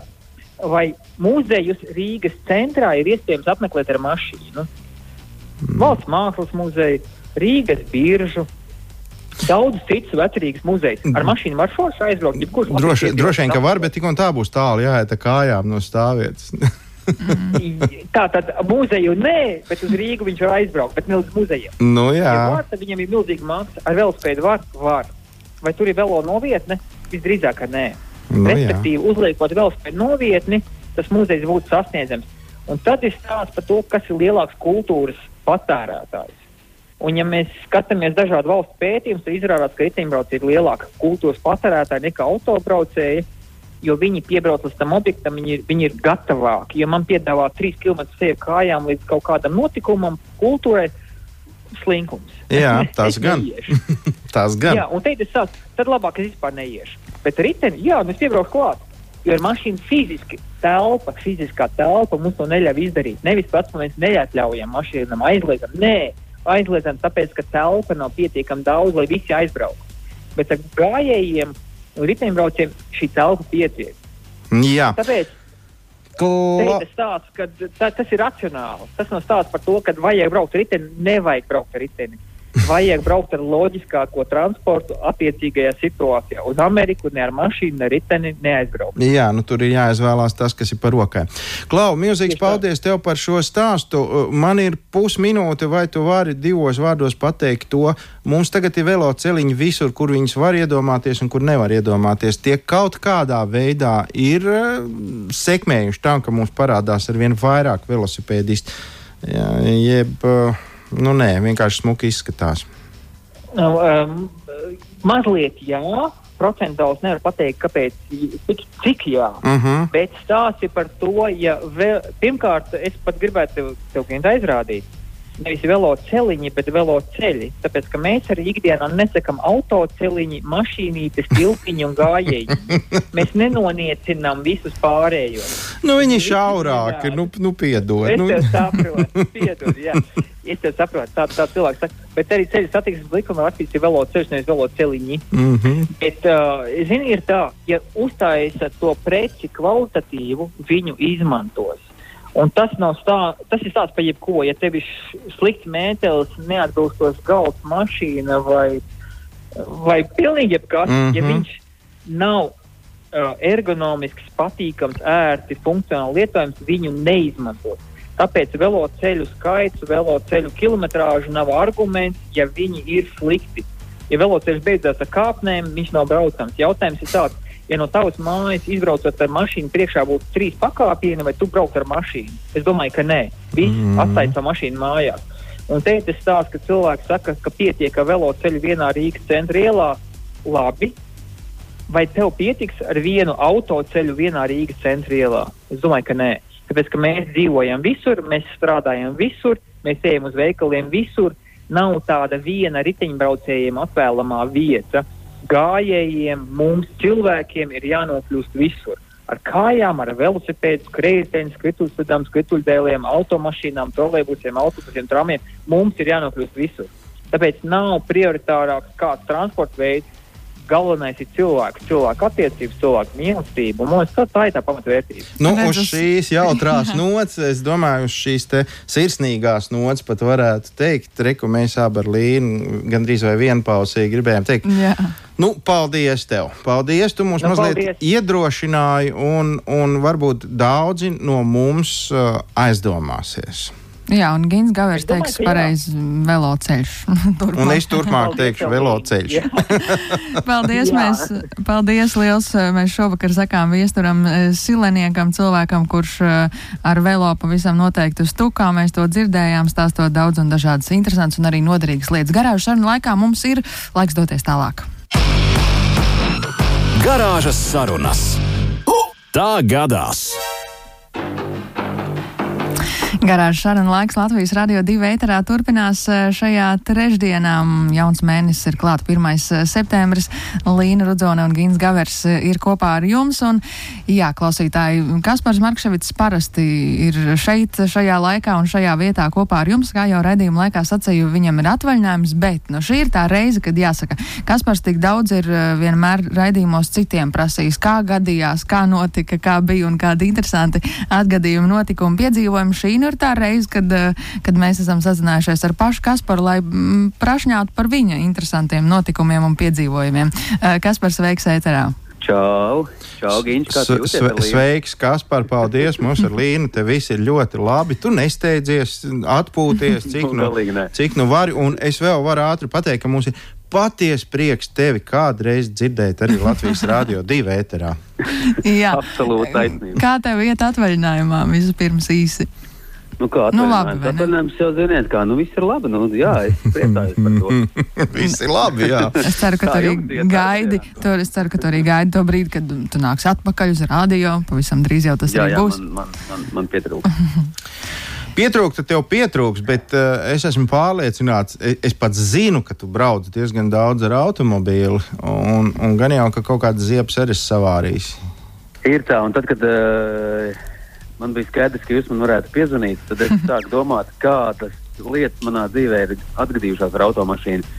[SPEAKER 4] vai muzejus Rīgas centrā ir iespējams apmeklēt ar mašīnu? Valsts mākslas muzeju, Rīgas biržu. Daudz citus vecrīgas muzejus. Ar mašīnu šos aizbraukt.
[SPEAKER 3] Droši, droši vien, ka var, bet tik un tā būs tālu jāiet kājām no stāvvietas. [LAUGHS]
[SPEAKER 4] Tā tad muzeju nē, bet uz Rīgu viņš var aizbraukt, bet ne uz muzejiem.
[SPEAKER 3] nu, jā.
[SPEAKER 4] Ja var, tad viņam ir milzīga maksa. Ar velospēdu var, var. Vai tur ir velo novietne? Visdrīzāk, ka nē.
[SPEAKER 3] Nu, jā.
[SPEAKER 4] Respektīvi, uzliekot velospēdu novietni, tas muzejs būtu sasniedzams. Un tad ir stāsts par to, kas ir lielāks kultūras patērētājs. Un, ja mēs skatāmies dažādu valstu pētījumus, tad izrādās, ka riteņbraucēji ir lielāka kultūras patērētāji nekā autobraucēji, jo viņi piebrauc līdz tam objektam, viņi ir, viņi ir gatavāki. Ja man piedāvā trīs km ceļu kājām līdz kaut kādam notikumam, kultūrai, slinkums.
[SPEAKER 3] Jā, [LAUGHS] tas
[SPEAKER 4] Es
[SPEAKER 3] gan. [LAUGHS] Tas gan.
[SPEAKER 4] Jā, un teikt, es sāku, tad labāk es vispār neiešu. Bet riteni, jā, nu es piebraucu klāt. Jo ar mašīnu fiziski telpa, fiziskā telpa mums to neļauj izdarīt. Nevis pats mēs neatļaujam mašīnām aizliedzam. Nē, aizliedzam tāpēc, ka telpa nav pietiekami daudz, lai visi aizbrauktu. Bet ar gājējiem un riteņbraucējiem šī telpa pietiek.
[SPEAKER 3] Jā.
[SPEAKER 4] Tāpēc
[SPEAKER 3] Kla...
[SPEAKER 4] stāsts, ka tā, tas ir racionāli. Tas nav stāsts par to, ka vajag braukt ar riteni, nevajag braukt ar riteni. Vajag braukt ar loģiskāko transportu attiecīgajā situācijā. Uz Ameriku ne ar mašīnu, ne riteni neaizbraukt.
[SPEAKER 3] Jā, nu tur ir jāizvēlās tas, kas ir par rokai. Klau, milzīgs paldies tev par šo stāstu. Uh, Man ir pusminūte, vai tu vari divos vārdos pateikt to. Mums tagad ir velo celiņi visur, kur viņus var iedomāties un kur nevar iedomāties. Tie kaut kādā veidā ir uh, sekmējuši tam, ka mums parādās ar vien vairāk velosipēdistu. Jā, jeb, uh, nu nē, vienkārši smuki izskatās.
[SPEAKER 4] Um, mazliet jā, procentuāls nevar pateikt, kāpēc, cik, cik jā.
[SPEAKER 3] Uh -huh.
[SPEAKER 4] Bet stāsts ir par to, ja vēl, pirmkārt, es pat gribētu tev, tev aizrādīt. Nevis velo celiņi, bet velo ceļi. Tāpēc, ka mēs arī ikdienā nesakām autoceļiņi, mašīnītes, tilpiņi un gājēji. Mēs nenoniecinām visus pārējos.
[SPEAKER 3] Nu, viņi ir šaurāki, nu, nu piedod.
[SPEAKER 4] Es
[SPEAKER 3] Nu.
[SPEAKER 4] saprotu, piedod, jā. Es tev saprotu, tā, tā cilvēks saka. Bet arī ceļu satiksmes likuma rakstīts ir velo ceļš, nevis velo celiņi.
[SPEAKER 3] Mm -hmm.
[SPEAKER 4] Bet, uh, zini, ir tā, ja uztaisa to preci kvalitatīvu, viņu izmantos. Un tas, stā, tas ir stāsts par jebko. Ja tev ir slikts mētelis, neatbilstošs galds, mašīna vai, vai pilnīgi jebkas, mm -hmm. ja
[SPEAKER 3] Mhm.
[SPEAKER 4] viņš nav uh, ergonomisks, patīkams, ērti, funkcionāli lietojams, viņu neizmantot. Tāpēc velo ceļu skaits, velo ceļu kilometrāža nav arguments, ja viņi ir slikti. Ja veloceļš beidzās ar kāpnēm, viņš nav braucams. Jautājums ir tāds, ja no tavas mājas izbraucot ar mašīnu priekšā būtu trīs pakāpieni, vai tu brauc ar mašīnu? Es domāju, ka nē. Viss
[SPEAKER 3] Mm.
[SPEAKER 4] atstāja savu mašīnu mājās. Un te ir stāsts, ka cilvēki saka, ka pietiek ar veloceļu vienā Rīgas centra ielā. Labi, vai tev pietiks ar vienu autoceļu vienā Rīgas centra ielā? Es domāju, ka nē. Tāpēc, ka mēs dzīvojam visur, mēs strādājam visur, mēs ejam uz veikaliem visur. Nav tāda viena riteņbraucējiem atvēlamā vieta. Gājējiem, mums cilvēkiem ir jānokļūst visur. Ar kājām, ar velosipēdu, skrejceļiem, skrituļslidām, skrituļdēliem, automašīnām, trolēļbusiem, autobusiem, tramiem. Mums ir jānokļūst visur. Tāpēc nav prioritārāks kāds transporta veids. Galvenais ir cilvēks, cilvēku attiecības, cilvēku mīlestība. Un mums tā, tā ir tā pamatvērtība.
[SPEAKER 3] Nu, uz šīs jautrās [LAUGHS] nots, es domāju, uz šīs te sirsnīgās nots pat varētu teikt, reku mēs abi ar Līnu gandrīz vai vienpausīgi gribējām teikt.
[SPEAKER 2] Jā.
[SPEAKER 3] Nu, paldies tev! Paldies! Tu mūs
[SPEAKER 4] Nu,
[SPEAKER 3] mazliet
[SPEAKER 4] paldies.
[SPEAKER 3] iedrošināji, un, un varbūt daudzi no mums uh, aizdomāsies.
[SPEAKER 2] Jā, un Gins Gavers teiks pareizi veloceļš. [LAUGHS]
[SPEAKER 3] Un es turpmāk
[SPEAKER 4] Paldies
[SPEAKER 3] teikšu veloceļš. [LAUGHS]
[SPEAKER 2] Paldies,
[SPEAKER 4] Jā.
[SPEAKER 2] mēs, paldies liels. Mēs šovakar sakām viesturam eh, sileniekam, cilvēkam, kurš eh, ar velo pavisam noteikti uz tukā. Mēs to dzirdējām, stāstot daudz un dažādas interesantas un arī noderīgas lietas. Garāžu sarunu laikā mums ir laiks doties tālāk.
[SPEAKER 1] Garāžas sarunas. Tā gadās!
[SPEAKER 2] Garāžas saruna laiks Latvijas radio divi ēterā turpinās eh, šajā trešdienā. Jauns mēnesis ir klāt 1. septembris. Līna Rudzone un Gins Gavers eh, ir kopā ar jums. Un, jā, klausītāji, Kaspars Markševits parasti ir šeit, šajā laikā un šajā vietā kopā ar jums. Kā jau raidījuma laikā sacīju, viņam ir atvaļinājums, bet nu, šī ir tā reize, kad jāsaka, Kaspars tik daudz ir eh, vienmēr raidījumos citiem prasījis, kā gadījās, kā notika, kā bija un kādi interesanti atgadījumi, notikumi, piedzīvojumi. Šī nu ir tā reize, kad, eh, kad mēs esam sazinājušies ar pašu Kasparu, lai mm, prašņātu par viņa interesantiem notikumiem un piedzīvojumiem. Eh, Kaspars veiks ēterā.
[SPEAKER 5] Čau, čau, Giņš, kā tu jūties?
[SPEAKER 3] Sveiks, Kaspar, paldies! Mums ar Līnu te viss ir ļoti labi. Tu nesteidzies, atpūties, [LAUGHS] cik nu, cik nu vari. Un es vēl varu ātri pateikt, ka mums ir patiesi prieks tevi kādreiz dzirdēt arī Latvijas Rādio 2 ēterā.
[SPEAKER 2] Jā.
[SPEAKER 5] Absolūti taisnība.
[SPEAKER 2] Kā tev iet atvaļinājumā vispirms īsi?
[SPEAKER 5] Nu, kā
[SPEAKER 2] Nu, labi,
[SPEAKER 5] atvaļinājums jau ziniet, kā, nu viss ir labi, nu jā, es priecājos par to. [LAUGHS]
[SPEAKER 3] Viss ir labi, jā. [LAUGHS]
[SPEAKER 2] Es ceru, ka tu arī
[SPEAKER 5] iet,
[SPEAKER 2] gaidi,
[SPEAKER 5] jā.
[SPEAKER 2] to, es ceru, ka tu arī gaidi to brīdi, kad tu nāks atpakaļ uz radio. Pavisam drīz jau tas
[SPEAKER 5] Jā,
[SPEAKER 2] arī
[SPEAKER 5] jā,
[SPEAKER 2] būs.
[SPEAKER 5] man, man, man, man pietrūkst. [LAUGHS]
[SPEAKER 3] Pietrūkst, tev pietrūks, bet uh, es esmu pārliecināts, e- es pats zinu, ka tu brauc diezgan daudz ar automobīlu, un, un gan jau, ka kaut kādas ziepes arī esi savārījis.
[SPEAKER 5] Ir tā, un tad, kad uh, man bija skaidrs, ka jūs man varētu piezvanīt, tad es sāku domāt, kādas lietas manā dzīvē ir atgadījušās ar automašīnu.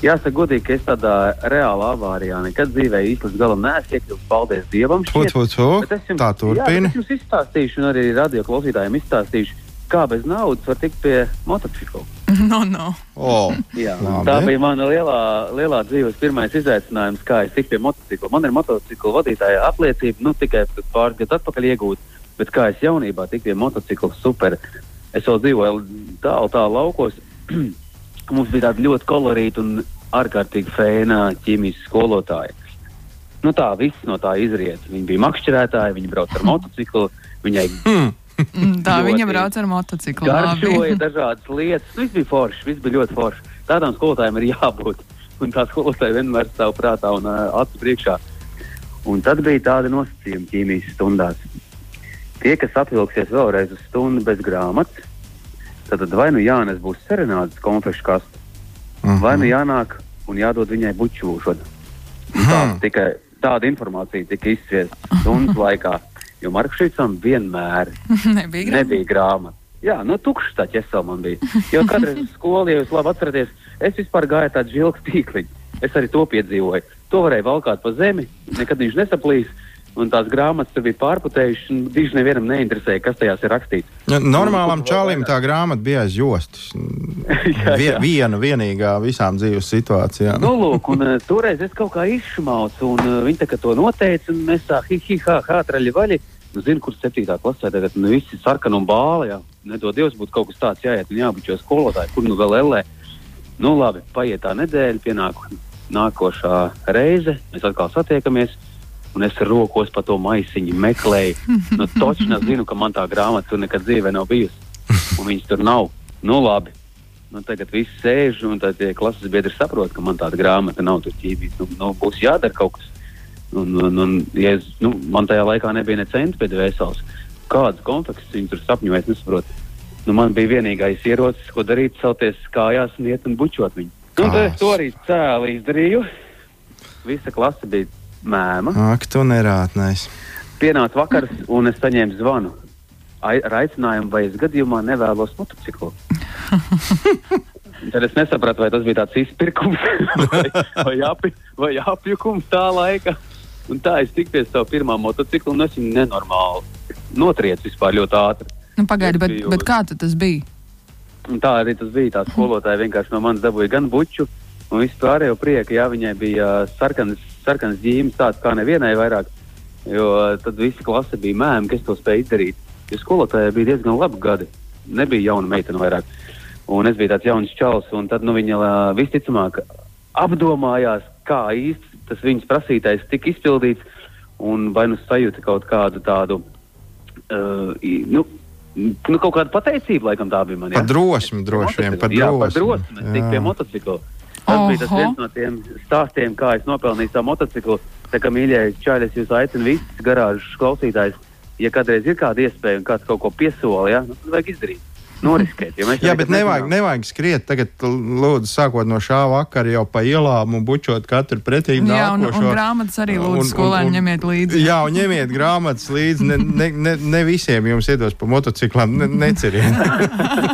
[SPEAKER 5] Jāsaka, godīgi, ka es tādā reālā avārijā nekad dzīvē īsti līdz galam neesmu iekļuvis. Paldies Dievam!
[SPEAKER 3] Tu, tu,
[SPEAKER 5] Bet es jums,
[SPEAKER 3] tā
[SPEAKER 5] Jā,
[SPEAKER 3] turpina.
[SPEAKER 5] bet es jums izstāstīšu, un arī radio klausītājiem izstāstīšu, kā bez naudas var tikt pie motocikla.
[SPEAKER 2] No, no.
[SPEAKER 3] Oh,
[SPEAKER 5] Jā,
[SPEAKER 3] labi.
[SPEAKER 5] tā bija mana lielā, lielā dzīves pirmais izaicinājums, kā es tiku pie motocikla. Man ir motocikla vadītāja apliecība, nu tikai pāris gadus atpakaļ iegūta, bet kā es jaunībā tiku pie motocikla super. Es vēl dzīvoju tālu, tālu laukos. [CLEARS THROAT] Mums bija tāda ļoti kolorīta un ārkārtīgi fēna ķīmijas skolotāja. Nu tā, viss no tā izriet. Viņa bija makšķerētāja, viņa brauca ar motociklu, viņai
[SPEAKER 2] Mm, [LAUGHS] Tā viņa brauc ar motociklu.
[SPEAKER 5] garšoja
[SPEAKER 2] labi.
[SPEAKER 5] dažādas lietas. Viss bija forši, viss bija ļoti forši. Tādām skolotājiem ir jābūt. Un tā skolotāja vienmēr stāv prātā un uh, acu priekšā. Un tad bija tādi nosacījumi ķīmijas stundās. Tie, kas apvilksies vēlreiz uz stundu bez grāmatas, tad vai nu Jānis būs serenādes konfekšu kaste,
[SPEAKER 3] Mhm.
[SPEAKER 5] vai nu jānāk un jādod viņai bučūšana. Un Tā, tikai tāda informācija tika izsviesta stundas [LAUGHS] laikā, jo Markšīcam vienmēr [LAUGHS]
[SPEAKER 2] Nebija grūti.
[SPEAKER 5] nebija grāmata. Jā, nu, tukšs tā ķesela man bija. Jo kādreiz uz skolu, ja jūs labi atceraties, es vispār gāju tādu žilku tīkliņu. Es arī to piedzīvoju. To varēja valkāt pa zemi, nekad viņš nesaplīs. Un tās grāmatas tur bija pārputējušas, un diži nevienam neinteresēja, kas tajās ir rakstīts.
[SPEAKER 3] Ja, Normālam
[SPEAKER 5] Nu,
[SPEAKER 3] čalim tā grāmata bija aiz jostas. [LAUGHS] Vie, viena, vienīgā visām dzīves situācijām.
[SPEAKER 5] Nu, lūk, un uh, toreiz es kaut kā izšmaucu, un uh, viņi tā kā to noteica, un mēs tā hi, hi, ha, ha, traļi vaļi. Nu, zinu, kur septītā klasē tagad nu, visi sarkani un bāli, jā. Nedod Dievs, būtu kaut kas tāds jāiet un jābučo skolotāji, kur nu vēl ellē. Nu, labi, paiet tā nedēļa, pienāk nākošā reize, mēs atkal satiekamies. Un es rokos pa to maisiņu meklēju. Nu, točnā zinu, ka man tā grāmata tur nekad dzīvē nav bijusi. Un viņas tur nav. Nu, labi. Nu, tagad viss sēž, un tad tie klases biedri saprot, ka man tāda grāmata nav tur ķīmijas. Nu, nu, būs jādara kaut kas. Un, un, un, ja es, nu, man tajā laikā nebija ne cents pēc vēsels. Kādas konfekts viņi tur sapņoja, es nesaprotu. Nu, man bija vienīgais ierocis, ko darīt, celties kājās un iet un bučot viņu. Nu, tad es to arī cēlu izdarīju. Visa klase bija mēma.
[SPEAKER 3] Ak, tu nerātnēs.
[SPEAKER 5] Pienāca vakars, un es saņēmu zvanu ar aicinājumu, vai es gadījumā nevēlos motociklu. [LAUGHS] Tad es nesapratu, vai tas bija tāds izpirkums [LAUGHS] vai, vai, api, vai apjukums tā laika. Un tā es tiku pie sava pirmā motocikla, un es viņu nenormāli notriec vispār ļoti ātri.
[SPEAKER 2] Nu, pagaidi,
[SPEAKER 5] Es
[SPEAKER 2] bet, bet kā tad tas bija?
[SPEAKER 5] Un tā arī tas bija. Tā skolotāja vienkārši no manis dabūja gan buču, un visu pārējo prieku. Jā, viņai bija sarkanas, sarkanas ģīmes, tāds kā nevienai vairāk. Jo tad visa klase bija mēmā, kas to spēja izdarīt. Jo skolotājai bija diezgan labi gadi. Nebija jauna meitene vairāk. Un es biju tāds jauns čels, un tad nu, viņa visticamāk apdomājās, kā īsti tas viņas prasītais tika izpildīts, un vai nu sajūta kaut kādu tādu, uh, nu, nu, kaut kādu pateicību, laikam tā bija man.
[SPEAKER 3] Par
[SPEAKER 5] jā.
[SPEAKER 3] drosmi droši vien. Par
[SPEAKER 5] Jā, par
[SPEAKER 3] drosmi.
[SPEAKER 5] drosmi. Es tiku pie motocikla. Tas bija tas
[SPEAKER 2] Oho.
[SPEAKER 5] viens no tiem stāstiem, kā es nopelnīju savu motociklu. Tā kā mīļais čaļs, jūs aicinu visus garāžas klausītājus, ja kādreiz ir kāda iespēja un kāds kaut ko piesola, ja, nu, vajag izdarīt. Noriskēt. mēs
[SPEAKER 3] Jā, bet nevajag,
[SPEAKER 5] nezinām.
[SPEAKER 3] nevajag skriet tagad, lūdzu, sākot no šā vakara jau pa ielām un bučot katru pretī
[SPEAKER 2] Jā, un, un grāmatas arī lūdzu
[SPEAKER 3] un-
[SPEAKER 2] skolēni
[SPEAKER 3] un-
[SPEAKER 2] ņemiet līdzi.
[SPEAKER 3] Jā, un ņemiet grāmatas līdzi. Ne, ne, ne, ne visiem jums iedos pa motociklām, ne, neceriet.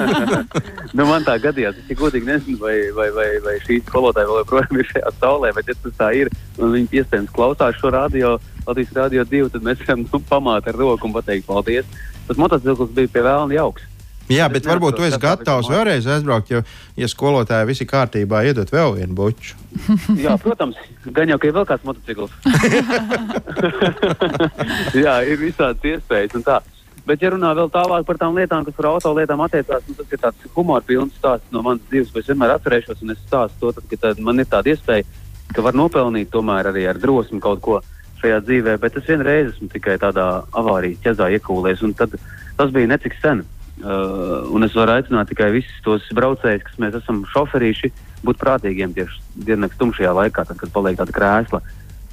[SPEAKER 3] [LAUGHS]
[SPEAKER 5] nu, man tā gadījās. Es godīgi nezinu, vai, vai, vai, vai šī skolotāja vēl joprojām ir šajā saulē, bet, ja tas tā ir, un viņi iespējams klausās šo radio, Latvijas radio divu, tad mēs varam nu, pamāt ar roku un pateikt paldies. Tas motocikls bija pie vēlna jauks.
[SPEAKER 3] Jā,
[SPEAKER 5] Es
[SPEAKER 3] bet varbūt
[SPEAKER 5] kas tā
[SPEAKER 3] gatavs vēlreiz aizbraukt, jo, ja skolotāji visi kārtībā, iedot vēl vienu buču. [LAUGHS]
[SPEAKER 5] Jā, protams, gan jau ka ir vēl kāds motocikls. [LAUGHS] Jā, ir visādas iespējas. un tā. Bet, ja runā vēl tālāk par tām lietām, kas par auto lietām attiecās, nu, tas ir tāds humora pilns stāsts no manas dzīves, ko es vienmēr atcerēšos. Un es stāstu to, tad, ka tad man ir tāda iespēja, ka var nopelnīt tomēr arī ar drosmi kaut ko šajā dzīvē. Bet es vienreiz esmu tikai tādā avārijas ķezā iekūlējies, un tad, tas bija necik sen. Uh, un es varu aicināt tikai visus tos braucējus, kas mēs esam šoferīši, būt prātīgiem tieši diennakts tumšajā laikā, tad, kad paliek tāda krēsla.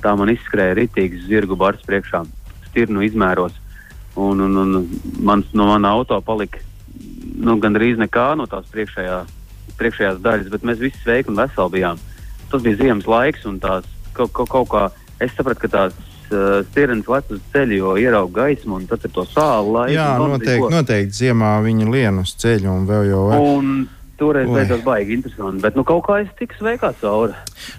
[SPEAKER 5] Tā man izskrēja rītīgs zirgu bars priekšā, stirnu izmēros. Un, un, un mans, no mana auto palika nu, gandrīz nekā no tās priekšējā, priekšējās daļas, bet mēs visi sveiki un veseli bijām. Tas bija ziemas laiks, un tās kaut, kaut, kaut kā es sapratu, ka tās uh, stirnas lec uz ceļa, jo ierauga gaismu, un tad ir to sāli laiku.
[SPEAKER 3] Jā, noteikti, noteikti ziemā viņi lien uz ceļu un vēl jau.
[SPEAKER 5] Un toreiz bija tas baigi interesanti, bet nu, kaut kā es tiku sveikā cauri.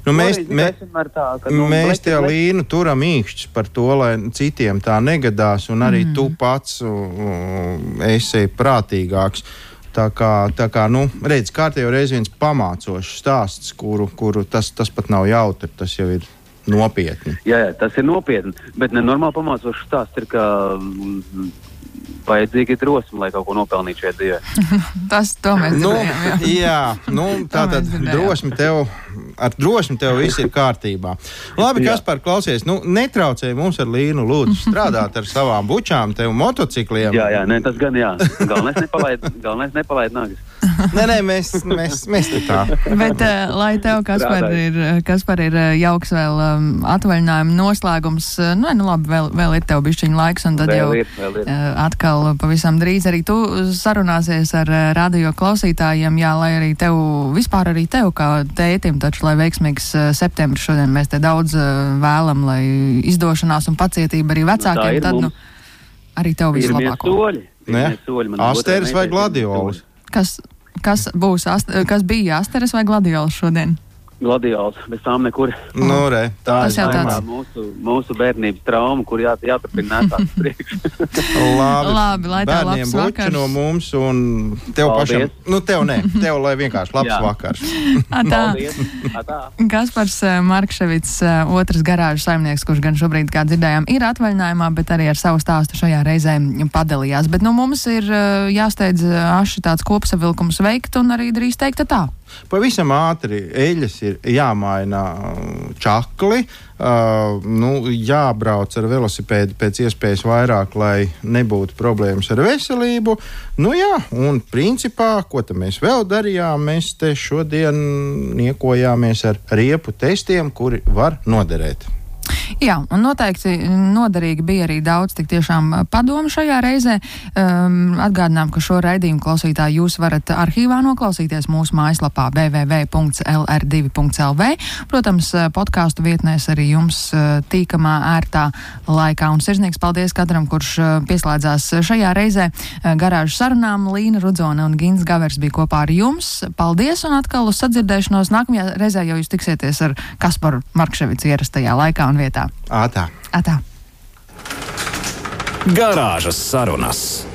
[SPEAKER 3] Nu, mēs, mē,
[SPEAKER 5] tā, ka, nu,
[SPEAKER 3] mēs tie līnu turam īkšķis par to, lai citiem tā negadās, un arī mm. tu pats uh, esi prātīgāks. Tā kā, tā kā nu, redz, kārtējo reizi viens pamācošs stāsts, kuru, kuru tas, tas pat nav jautri, tas jau ir nopietni.
[SPEAKER 5] Jā, jā, tas ir nopietni. Bet nenormāli pamācošs stāsts ir, ka mm, vajadzīga drosme, lai kaut ko nopelnītu šajā dzīvē. [LAUGHS]
[SPEAKER 2] Tas to mēs
[SPEAKER 3] Nu,
[SPEAKER 2] jā.
[SPEAKER 3] jā, nu, tā tad drosme tev, ar drosmi tev viss ir kārtībā. Labi,
[SPEAKER 5] Jā.
[SPEAKER 3] kas par klausies, nu, netraucēji mums ar Līnu lūdzu [LAUGHS] strādāt ar savām bučām, tev motocikliem.
[SPEAKER 5] Jā, jā, nē, tas gan jā. Galvenais nepalaid, [LAUGHS] galvenais nepalaid nagas.
[SPEAKER 3] Nē, nē, mēs, mēs, mēs tā.
[SPEAKER 2] Bet, uh, lai tev, Kaspar, ir, Kaspar, ir uh, jauks vēl um, atvaļinājuma noslēgums, nu, nu labi, vēl, vēl ir tev bišķiņa laiks, un tad
[SPEAKER 5] Vēl
[SPEAKER 2] jau
[SPEAKER 5] ir, ir.
[SPEAKER 2] uh, atkal pavisam drīz arī tu sarunāsies ar uh, radio klausītājiem, jā, lai arī tev, vispār arī tev kā tētim, taču, lai veiksmīgs uh, septembris šodien mēs te daudz uh, vēlam, lai izdošanās un pacietība arī vecākiem,
[SPEAKER 5] ir
[SPEAKER 2] tad, nu,
[SPEAKER 5] mums.
[SPEAKER 2] arī tev vislabāko.
[SPEAKER 5] soļi. Soļi
[SPEAKER 3] Asteris vai gladiolis?
[SPEAKER 2] Kas, kas būs, kas bija Asteres vai Gladiols šodien?
[SPEAKER 5] Gladiols, bez tām nekur.
[SPEAKER 3] Nu, re, tā
[SPEAKER 2] Tas
[SPEAKER 3] es
[SPEAKER 2] tāds.
[SPEAKER 5] Mūsu, mūsu bērnības trauma, kur jā, jāturpina nēsāt uz [LAUGHS] priekšu.
[SPEAKER 3] Labi,
[SPEAKER 2] Labi, lai tev labs vakars.
[SPEAKER 3] no mums un tev
[SPEAKER 5] Paldies.
[SPEAKER 3] pašam. Nu, tev nē, tev lai vienkārši labs vakars. [LAUGHS]
[SPEAKER 2] Atā.
[SPEAKER 5] Atā.
[SPEAKER 2] Kaspars eh, Markševits, eh, otrs garāžas saimnieks, kurš gan šobrīd, kā dzirdējām, ir atvaļinājumā, bet arī ar savu stāstu šajā reizē padalījās. Bet nu, mums ir eh, jāsteidz aši tāds kopsavilkums veikt un arī drīz teikt tā.
[SPEAKER 3] Pavisam ātri eļļas ir jāmaina uh, čakli, uh, nu, jābrauc ar velosipēdu pēc iespējas vairāk, lai nebūtu problēmas ar veselību. Nu, jā, un principā, ko mēs vēl darījām? Mēs te šodien niekojāmies ar riepu testiem, kuri var noderēt.
[SPEAKER 2] Jā, un noteikti noderīgi bija arī daudz tik tiešām eh, padomu šajā reizē. Um, atgādinām, ka šo raidījumu klausītāji jūs varat arhīvā noklausīties mūsu mājaslapā www.lr2.lv. Protams, eh, podkāstu vietnēs arī jums eh, tīkamā ērtā laikā. Un sirsnīgs paldies katram, kurš pieslēdzās šajā reizē garāžu sarunām. Līna Rudzone un Gins Gavers bija kopā ar jums. Paldies un atkal uz sadzirdēšanos. Nākamajā reizē jau jūs tiksieties ar Kasparu Markševicu ierastajā laikā un vietā pilsētā?
[SPEAKER 3] Ātā.
[SPEAKER 2] Ātā.
[SPEAKER 1] Garāžas sarunas.